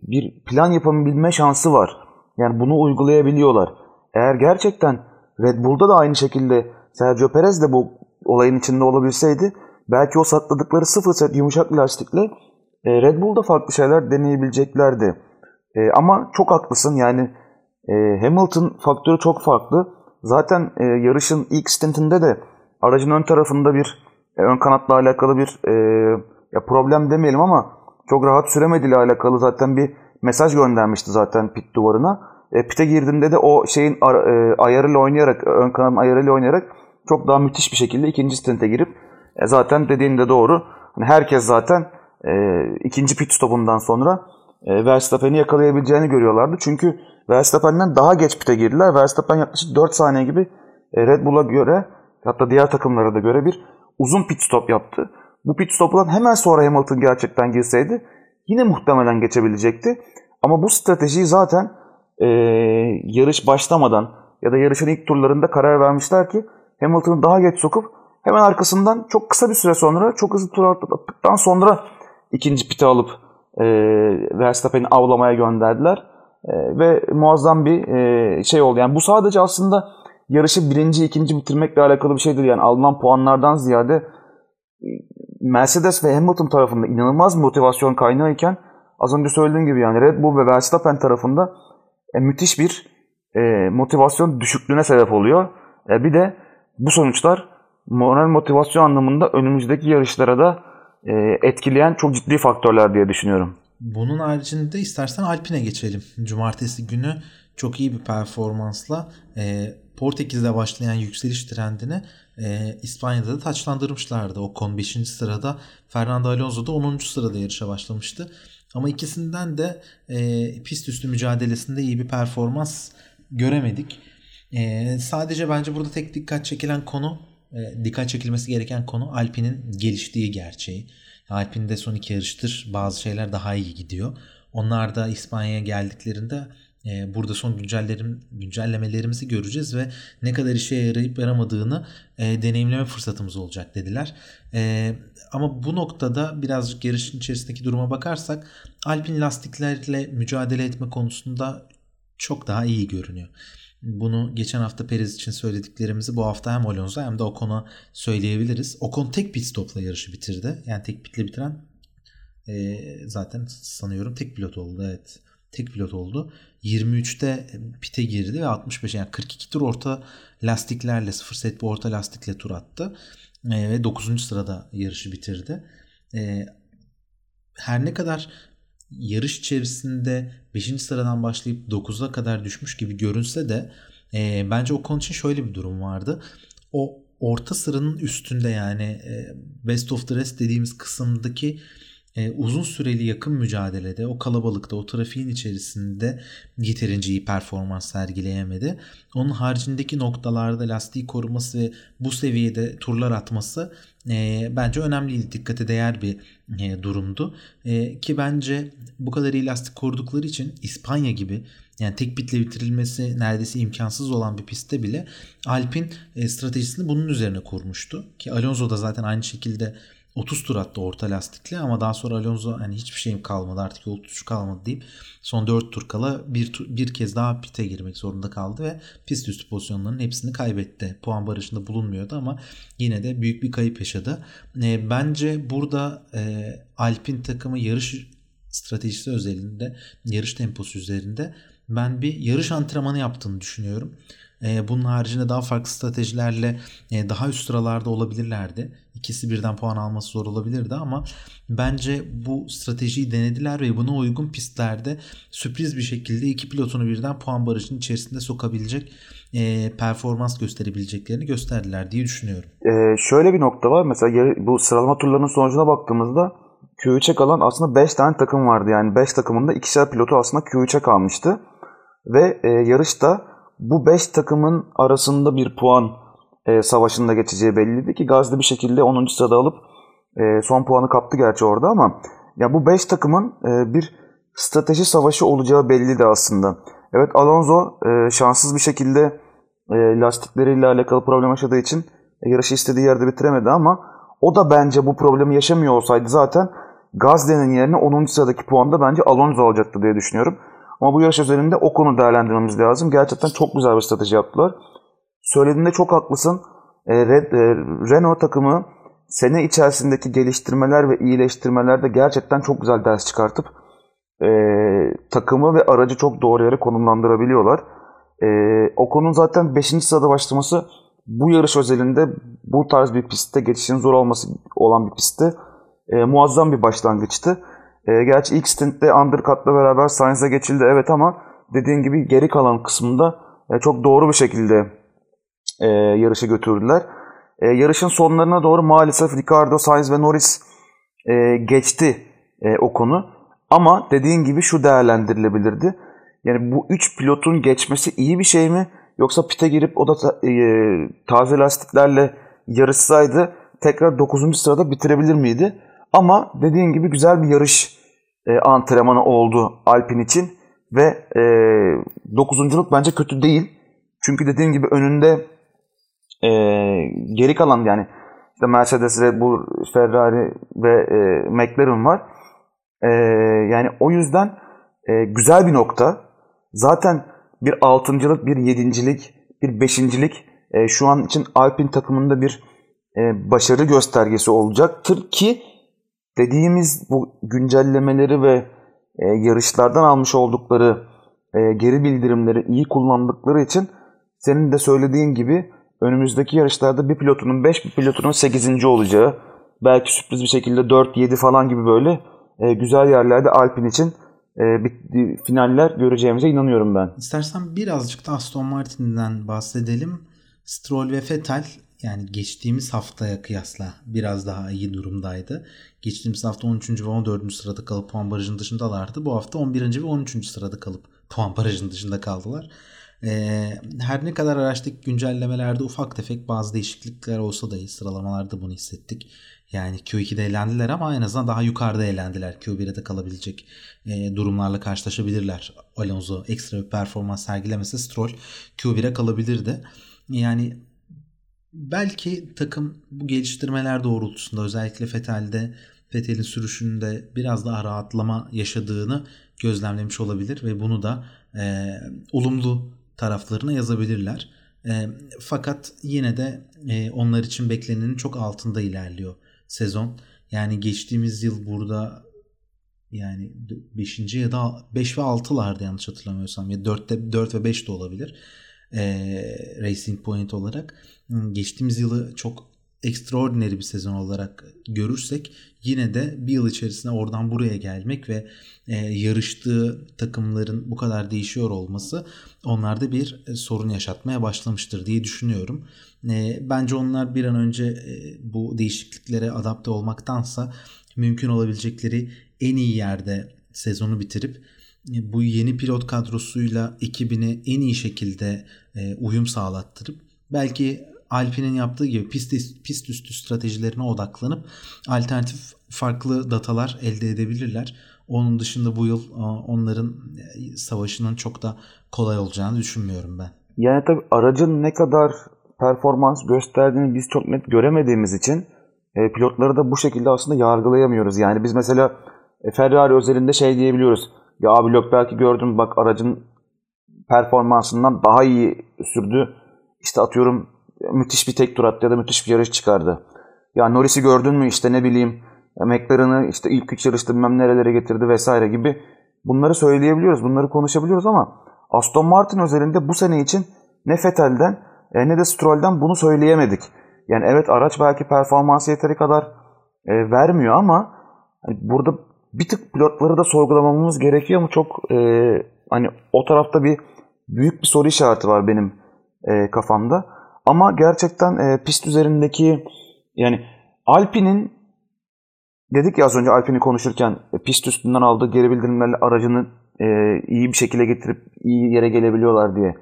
bir plan yapabilme şansı var. Yani bunu uygulayabiliyorlar. Eğer gerçekten Red Bull'da da aynı şekilde Sergio Perez de bu olayın içinde olabilseydi belki o sakladıkları sıfır set yumuşak lastikle e, Red Bull'da farklı şeyler deneyebileceklerdi. E, ama çok haklısın yani e, Hamilton faktörü çok farklı. Zaten e, yarışın ilk stintinde de aracın ön tarafında bir e, ön kanatla alakalı bir e, ya problem demeyelim ama çok rahat süremediğiyle alakalı zaten bir mesaj göndermişti zaten pit duvarına. E, pite girdiğinde de o şeyin ar, e, ayarıyla oynayarak, ön kanalın ayarıyla oynayarak çok daha müthiş bir şekilde ikinci stinte girip e, zaten dediğin de doğru. Hani herkes zaten e, ikinci pit stopundan sonra e, Verstappen'i yakalayabileceğini görüyorlardı. Çünkü Verstappen'den daha geç pite girdiler. Verstappen yaklaşık 4 saniye gibi e, Red Bull'a göre hatta diğer takımlara da göre bir uzun pit stop yaptı. Bu pit stop'tan hemen sonra Hamilton gerçekten girseydi yine muhtemelen geçebilecekti. Ama bu stratejiyi zaten e, yarış başlamadan ya da yarışın ilk turlarında karar vermişler ki Hamilton'ı daha geç sokup hemen arkasından çok kısa bir süre sonra çok hızlı tur attıktan sonra ikinci piti alıp e, Verstappen'i avlamaya gönderdiler. E, ve muazzam bir e, şey oldu. Yani bu sadece aslında yarışı birinci, ikinci bitirmekle alakalı bir şeydir. Yani alınan puanlardan ziyade e, Mercedes ve Hamilton tarafında inanılmaz motivasyon kaynağı iken az önce söylediğim gibi yani Red Bull ve Verstappen tarafında e, müthiş bir e, motivasyon düşüklüğüne sebep oluyor. E, bir de bu sonuçlar moral motivasyon anlamında önümüzdeki yarışlara da e, etkileyen çok ciddi faktörler diye düşünüyorum. Bunun haricinde istersen Alpine geçelim. Cumartesi günü çok iyi bir performansla e, Portekiz'de başlayan yükseliş trendini e, İspanya'da da taçlandırmışlardı. Ocon 5. sırada, Fernando Alonso da 10. sırada yarışa başlamıştı. Ama ikisinden de e, pist üstü mücadelesinde iyi bir performans göremedik. E, sadece bence burada tek dikkat çekilen konu, e, dikkat çekilmesi gereken konu Alpine'in geliştiği gerçeği. Alpine'de son iki yarıştır bazı şeyler daha iyi gidiyor. Onlar da İspanya'ya geldiklerinde burada son güncellerim, güncellemelerimizi göreceğiz ve ne kadar işe yarayıp yaramadığını e, deneyimleme fırsatımız olacak dediler. E, ama bu noktada birazcık yarışın içerisindeki duruma bakarsak Alpine lastiklerle mücadele etme konusunda çok daha iyi görünüyor. Bunu geçen hafta Perez için söylediklerimizi bu hafta hem Alonso hem de Ocon'a söyleyebiliriz. Ocon tek pit stopla yarışı bitirdi. Yani tek pitle bitiren e, zaten sanıyorum tek pilot oldu. Evet tek pilot oldu. 23'te pite girdi ve 65 yani 42 tur orta lastiklerle 0 set bir orta lastikle tur attı. E, ve 9. sırada yarışı bitirdi. E, her ne kadar yarış içerisinde 5. sıradan başlayıp 9'a kadar düşmüş gibi görünse de e, bence o konu için şöyle bir durum vardı. O orta sıranın üstünde yani e, best of the rest dediğimiz kısımdaki e, uzun süreli yakın mücadelede o kalabalıkta o trafiğin içerisinde yeterince iyi performans sergileyemedi. Onun haricindeki noktalarda lastiği koruması ve bu seviyede turlar atması e, bence önemliydi. Dikkate değer bir e, durumdu. E, ki bence bu kadar iyi lastik korudukları için İspanya gibi yani tek pitle bitirilmesi neredeyse imkansız olan bir pistte bile Alpin e, stratejisini bunun üzerine kurmuştu. Ki Alonso da zaten aynı şekilde 30 tur attı orta lastikli ama daha sonra Alonso hani hiçbir şeyim kalmadı artık yol tutuşu kalmadı deyip son 4 tur kala bir, bir kez daha pite girmek zorunda kaldı ve pist üstü pozisyonlarının hepsini kaybetti. Puan barışında bulunmuyordu ama yine de büyük bir kayıp yaşadı. E, bence burada e, Alpin takımı yarış stratejisi özelinde, yarış temposu üzerinde ben bir yarış antrenmanı yaptığını düşünüyorum. E, bunun haricinde daha farklı stratejilerle e, daha üst sıralarda olabilirlerdi. İkisi birden puan alması zor olabilirdi ama bence bu stratejiyi denediler ve buna uygun pistlerde sürpriz bir şekilde iki pilotunu birden puan barajının içerisinde sokabilecek e, performans gösterebileceklerini gösterdiler diye düşünüyorum. Ee, şöyle bir nokta var. Mesela bu sıralama turlarının sonucuna baktığımızda Q3'e kalan aslında 5 tane takım vardı. Yani 5 takımında ikişer pilotu aslında Q3'e kalmıştı. Ve e, yarışta bu 5 takımın arasında bir puan e, savaşında geçeceği belliydi ki Gazze bir şekilde 10. sırada alıp e, son puanı kaptı gerçi orada ama ya bu 5 takımın e, bir strateji savaşı olacağı belliydi aslında. Evet Alonso e, şanssız bir şekilde e, lastikleriyle alakalı problem yaşadığı için e, yarışı istediği yerde bitiremedi ama o da bence bu problemi yaşamıyor olsaydı zaten Gazze'nin yerine 10. sıradaki puanda bence Alonso alacaktı diye düşünüyorum. Ama bu yarış özelinde o konu değerlendirmemiz lazım. Gerçekten çok güzel bir strateji yaptılar. Söylediğinde çok haklısın. E, Red, e, Renault takımı sene içerisindeki geliştirmeler ve iyileştirmelerde gerçekten çok güzel ders çıkartıp e, takımı ve aracı çok doğru yere konumlandırabiliyorlar. E, Ocon'un zaten 5. sırada başlaması bu yarış özelinde bu tarz bir pistte geçişin zor olması olan bir pistte e, muazzam bir başlangıçtı. E, gerçi ilk stintte undercut'la beraber Sainz'e geçildi evet ama dediğin gibi geri kalan kısmında e, çok doğru bir şekilde e, yarışı götürdüler. E, yarışın sonlarına doğru maalesef Ricardo, Sainz ve Norris e, geçti e, o konu. Ama dediğin gibi şu değerlendirilebilirdi. Yani bu 3 pilotun geçmesi iyi bir şey mi? Yoksa pite girip o da ta- e, taze lastiklerle yarışsaydı tekrar 9. sırada bitirebilir miydi? Ama dediğin gibi güzel bir yarış e, antrenmanı oldu Alpin için ve e, 9. bence kötü değil. Çünkü dediğim gibi önünde e, geri kalan yani işte Mercedes, Red Bull, Ferrari ve e, McLaren var. E, yani o yüzden e, güzel bir nokta. Zaten bir altıncılık, bir yedincilik, bir beşincilik e, şu an için Alpine takımında bir e, başarı göstergesi olacaktır ki dediğimiz bu güncellemeleri ve e, yarışlardan almış oldukları e, geri bildirimleri iyi kullandıkları için senin de söylediğin gibi önümüzdeki yarışlarda bir pilotunun 5 bir pilotunun 8. olacağı belki sürpriz bir şekilde 4-7 falan gibi böyle e, güzel yerlerde Alpine için e, bir, finaller göreceğimize inanıyorum ben. İstersen birazcık da Aston Martin'den bahsedelim. Stroll ve Vettel yani geçtiğimiz haftaya kıyasla biraz daha iyi durumdaydı. Geçtiğimiz hafta 13. ve 14. sırada kalıp puan barajının dışındalardı. Bu hafta 11. ve 13. sırada kalıp puan barajının dışında kaldılar. Ee, her ne kadar araçtaki güncellemelerde ufak tefek bazı değişiklikler olsa da sıralamalarda bunu hissettik. Yani Q2'de eğlendiler ama en azından daha yukarıda eğlendiler. Q1'e de kalabilecek e, durumlarla karşılaşabilirler. Alonso ekstra bir performans sergilemese Stroll Q1'e kalabilirdi. Yani belki takım bu geliştirmeler doğrultusunda özellikle Fetel'de Fetel'in sürüşünde biraz daha rahatlama yaşadığını gözlemlemiş olabilir ve bunu da e, olumlu taraflarına yazabilirler. E, fakat yine de e, onlar için beklenenin çok altında ilerliyor sezon. Yani geçtiğimiz yıl burada yani 5. ya da 5 ve 6'larda yanlış hatırlamıyorsam ya 4'te 4 ve 5 de olabilir. E, Racing Point olarak geçtiğimiz yılı çok extraordinary bir sezon olarak görürsek yine de bir yıl içerisinde oradan buraya gelmek ve e, yarıştığı takımların bu kadar değişiyor olması onlarda bir e, sorun yaşatmaya başlamıştır diye düşünüyorum. E, bence onlar bir an önce e, bu değişikliklere adapte olmaktansa mümkün olabilecekleri en iyi yerde sezonu bitirip e, bu yeni pilot kadrosuyla ekibini en iyi şekilde e, uyum sağlattırıp belki Alpine'in yaptığı gibi pist, pist üstü stratejilerine odaklanıp alternatif farklı datalar elde edebilirler. Onun dışında bu yıl onların e, savaşının çok da kolay olacağını düşünmüyorum ben. Yani tabii aracın ne kadar performans gösterdiğini biz çok net göremediğimiz için e, pilotları da bu şekilde aslında yargılayamıyoruz. Yani biz mesela e, Ferrari özelinde şey diyebiliyoruz. Ya abi belki gördüm bak aracın performansından daha iyi sürdü. İşte atıyorum müthiş bir tek tur attı ya da müthiş bir yarış çıkardı. Ya Norris'i gördün mü işte ne bileyim McLaren'ı işte ilk üç yarışta bilmem nerelere getirdi vesaire gibi bunları söyleyebiliyoruz, bunları konuşabiliyoruz ama Aston Martin özelinde bu sene için ne Vettel'den e, ne de Stroll'den bunu söyleyemedik. Yani evet araç belki performansı yeteri kadar e, vermiyor ama hani burada bir tık pilotları da sorgulamamız gerekiyor ama çok e, hani o tarafta bir büyük bir soru işareti var benim e, kafamda. Ama gerçekten e, pist üzerindeki yani Alpine'in dedik ya az önce Alpine'i konuşurken e, pist üstünden aldığı geri bildirimlerle aracını e, iyi bir şekilde getirip iyi yere gelebiliyorlar diye.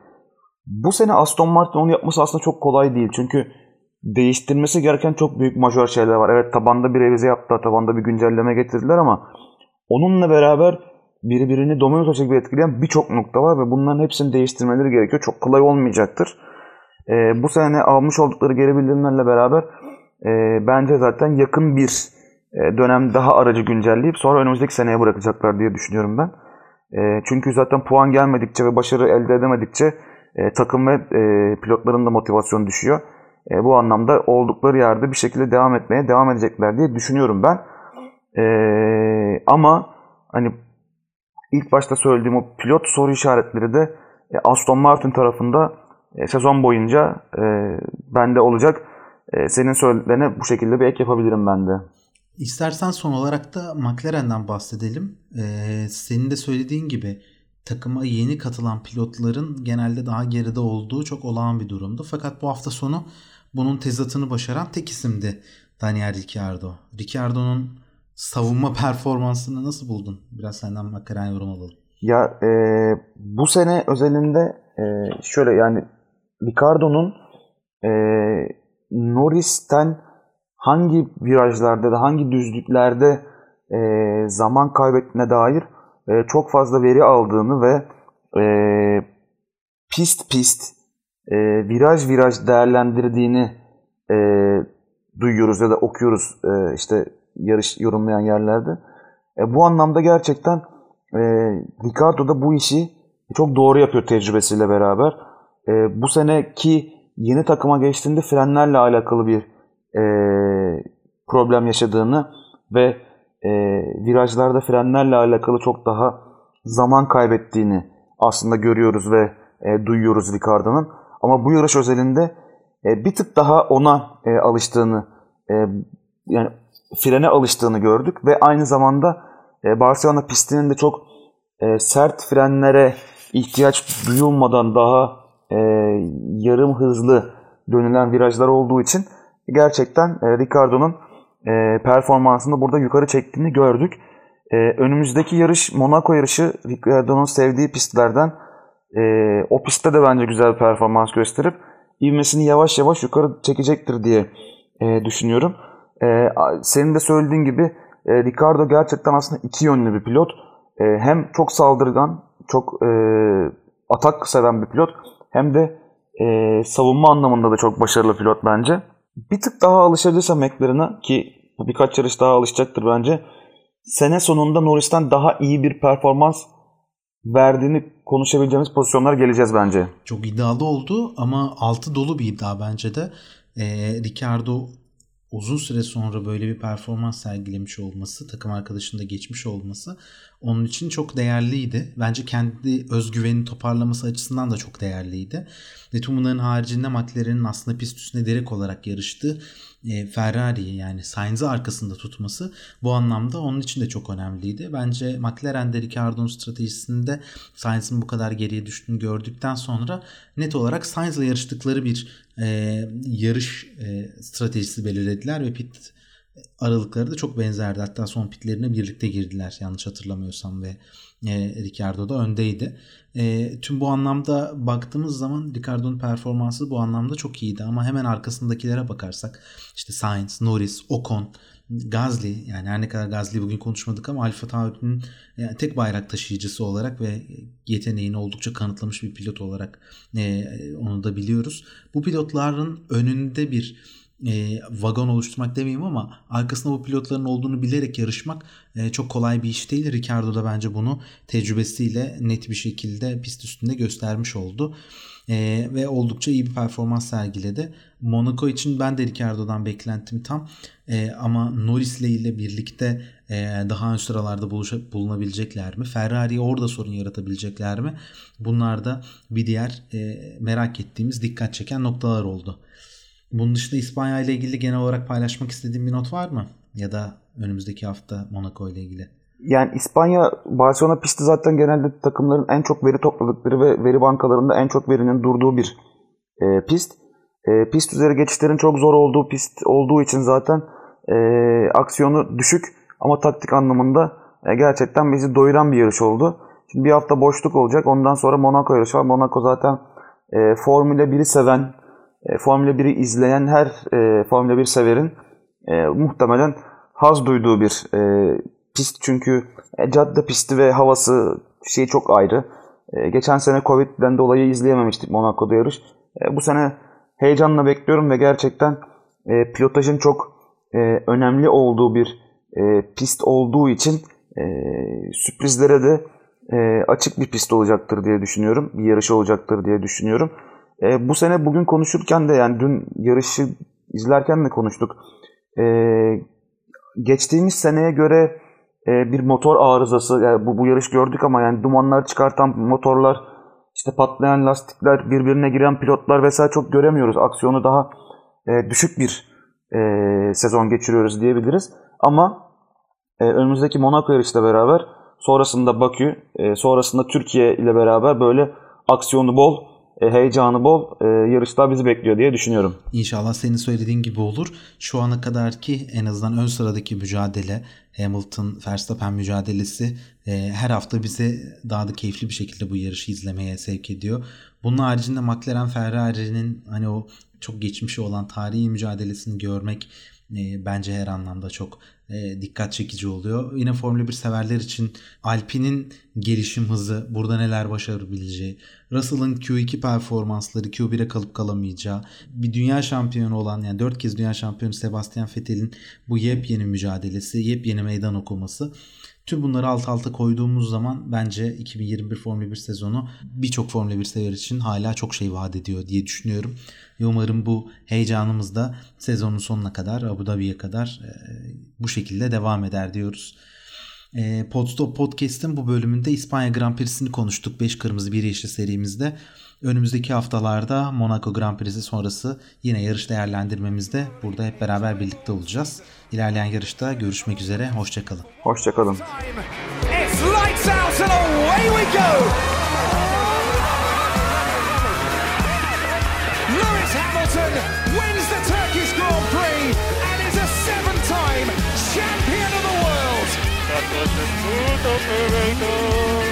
Bu sene Aston Martin onu yapması aslında çok kolay değil. Çünkü değiştirmesi gereken çok büyük majör şeyler var. Evet tabanda bir revize yaptı, tabanda bir güncelleme getirdiler ama onunla beraber birbirini domino taşı gibi etkileyen birçok nokta var ve bunların hepsini değiştirmeleri gerekiyor. Çok kolay olmayacaktır. E, bu sene almış oldukları geri bildirimlerle beraber e, bence zaten yakın bir e, dönem daha aracı güncelleyip sonra önümüzdeki seneye bırakacaklar diye düşünüyorum ben. E, çünkü zaten puan gelmedikçe ve başarı elde edemedikçe e, takım ve e, pilotların da motivasyonu düşüyor. E, bu anlamda oldukları yerde bir şekilde devam etmeye devam edecekler diye düşünüyorum ben. E, ama hani ilk başta söylediğim o pilot soru işaretleri de e, Aston Martin tarafında e, sezon boyunca e, bende olacak. E, senin söylediklerine bu şekilde bir ek yapabilirim ben de. İstersen son olarak da McLaren'den bahsedelim. Ee, senin de söylediğin gibi takıma yeni katılan pilotların genelde daha geride olduğu çok olağan bir durumdu. Fakat bu hafta sonu bunun tezatını başaran tek isimdi Daniel Ricciardo. Ricciardo'nun savunma [laughs] performansını nasıl buldun? Biraz senden McLaren yorum alalım. Ya e, bu sene özelinde e, şöyle yani Ricardo'nun e, Norris'ten hangi virajlarda da hangi düzlüklerde e, zaman kaybettiğine dair e, çok fazla veri aldığını ve e, pist pist e, viraj viraj değerlendirdiğini e, duyuyoruz ya da okuyoruz e, işte yarış yorumlayan yerlerde. E, bu anlamda gerçekten e, Ricardo da bu işi çok doğru yapıyor tecrübesiyle beraber. E, bu seneki yeni takıma geçtiğinde frenlerle alakalı bir e, problem yaşadığını ve e, virajlarda frenlerle alakalı çok daha zaman kaybettiğini aslında görüyoruz ve e, duyuyoruz Ricardo'nun. Ama bu yarış özelinde e, bir tık daha ona e, alıştığını e, yani frene alıştığını gördük ve aynı zamanda e, Barcelona pistinin de çok e, sert frenlere ihtiyaç duyulmadan daha e, yarım hızlı dönülen virajlar olduğu için gerçekten e, Ricardo'nun e, performansını burada yukarı çektiğini gördük. E, önümüzdeki yarış Monaco yarışı Ricardo'nun sevdiği pistlerden. E, o pistte de bence güzel bir performans gösterip ivmesini yavaş yavaş yukarı çekecektir diye e, düşünüyorum. E, senin de söylediğin gibi e, Ricardo gerçekten aslında iki yönlü bir pilot. E, hem çok saldırgan, çok e, atak seven bir pilot hem de e, savunma anlamında da çok başarılı pilot bence. Bir tık daha alışabilirse McLaren'a ki birkaç yarış daha alışacaktır bence. Sene sonunda Norris'ten daha iyi bir performans verdiğini konuşabileceğimiz pozisyonlar geleceğiz bence. Çok iddialı oldu ama altı dolu bir iddia bence de. E, Ricardo uzun süre sonra böyle bir performans sergilemiş olması, takım arkadaşında geçmiş olması onun için çok değerliydi. Bence kendi özgüvenini toparlaması açısından da çok değerliydi. Ve tüm bunların haricinde McLaren'in aslında pist üstünde direkt olarak yarıştığı e, Ferrari'yi yani Sainz'ı arkasında tutması bu anlamda onun için de çok önemliydi. Bence McLaren'de Ricardo'nun stratejisinde Sainz'ın bu kadar geriye düştüğünü gördükten sonra net olarak Sainz'la yarıştıkları bir e, yarış e, stratejisi belirlediler ve pit aralıkları da çok benzerdi. Hatta son pitlerine birlikte girdiler yanlış hatırlamıyorsam ve e, Ricardo da öndeydi. E, tüm bu anlamda baktığımız zaman Ricardo'nun performansı bu anlamda çok iyiydi ama hemen arkasındakilere bakarsak işte Sainz, Norris, Ocon, Gazli yani her ne kadar Gazli bugün konuşmadık ama Alfa Tauri'nin yani tek bayrak taşıyıcısı olarak ve yeteneğini oldukça kanıtlamış bir pilot olarak e, onu da biliyoruz. Bu pilotların önünde bir e, vagon oluşturmak demeyeyim ama arkasında bu pilotların olduğunu bilerek yarışmak e, çok kolay bir iş değil. Ricardo da bence bunu tecrübesiyle net bir şekilde pist üstünde göstermiş oldu. E, ve oldukça iyi bir performans sergiledi. Monaco için ben de Ricardo'dan beklentim tam. E, ama Norris ile birlikte e, daha ön sıralarda buluşa, bulunabilecekler mi? Ferrari'ye orada sorun yaratabilecekler mi? Bunlar da bir diğer e, merak ettiğimiz dikkat çeken noktalar oldu. Bunun dışında İspanya ile ilgili genel olarak paylaşmak istediğin bir not var mı? Ya da önümüzdeki hafta Monaco ile ilgili. Yani İspanya Barcelona pisti zaten genelde takımların en çok veri topladıkları ve veri bankalarında en çok verinin durduğu bir e, pist. E, pist üzeri geçişlerin çok zor olduğu pist olduğu için zaten e, aksiyonu düşük ama taktik anlamında e, gerçekten bizi doyuran bir yarış oldu. Şimdi bir hafta boşluk olacak. Ondan sonra Monaco yarışı var. Monaco zaten e, Formula 1'i seven, e, Formula 1'i izleyen her e, Formula 1 severin e, muhtemelen haz duyduğu bir e, pist. Çünkü e, cadde pisti ve havası şey çok ayrı. E, geçen sene Covid'den dolayı izleyememiştik Monaco'da yarış. E, bu sene heyecanla bekliyorum ve gerçekten e, pilotajın çok e, önemli olduğu bir e, pist olduğu için e, sürprizlere de e, açık bir pist olacaktır diye düşünüyorum. Bir yarış olacaktır diye düşünüyorum. E, bu sene bugün konuşurken de yani dün yarışı izlerken de konuştuk. E, geçtiğimiz seneye göre e, bir motor arızası, yani bu, bu yarış gördük ama yani dumanlar çıkartan motorlar, işte patlayan lastikler, birbirine giren pilotlar vesaire çok göremiyoruz. Aksiyonu daha e, düşük bir e, sezon geçiriyoruz diyebiliriz. Ama e, önümüzdeki Monaco yarışıyla beraber sonrasında Bakü, e, sonrasında Türkiye ile beraber böyle aksiyonu bol heyecanı bol e, yarışlar bizi bekliyor diye düşünüyorum. İnşallah senin söylediğin gibi olur. Şu ana kadar ki en azından ön sıradaki mücadele Hamilton Verstappen mücadelesi e, her hafta bize daha da keyifli bir şekilde bu yarışı izlemeye sevk ediyor. Bunun haricinde McLaren Ferrari'nin hani o çok geçmişi olan tarihi mücadelesini görmek e, bence her anlamda çok e, dikkat çekici oluyor. Yine Formula 1 severler için Alpine'in gelişim hızı, burada neler başarabileceği, Russell'ın Q2 performansları, Q1'e kalıp kalamayacağı, bir dünya şampiyonu olan yani 4 kez dünya şampiyonu Sebastian Vettel'in bu yepyeni mücadelesi, yepyeni meydan okuması Tüm bunları alt alta koyduğumuz zaman bence 2021 Formula 1 sezonu birçok Formula 1 sever için hala çok şey vaat ediyor diye düşünüyorum. Umarım bu heyecanımız da sezonun sonuna kadar, Abu Dhabi'ye kadar e, bu şekilde devam eder diyoruz. E, Podstop Podcast'ın bu bölümünde İspanya Grand Prix'sini konuştuk. 5 kırmızı 1 yeşil serimizde. Önümüzdeki haftalarda Monaco Grand Prix'si sonrası yine yarış değerlendirmemizde burada hep beraber birlikte olacağız. İlerleyen yarışta görüşmek üzere. Hoşçakalın. Hoşçakalın. It's lights out and away we go! Because the truth of the rainbow,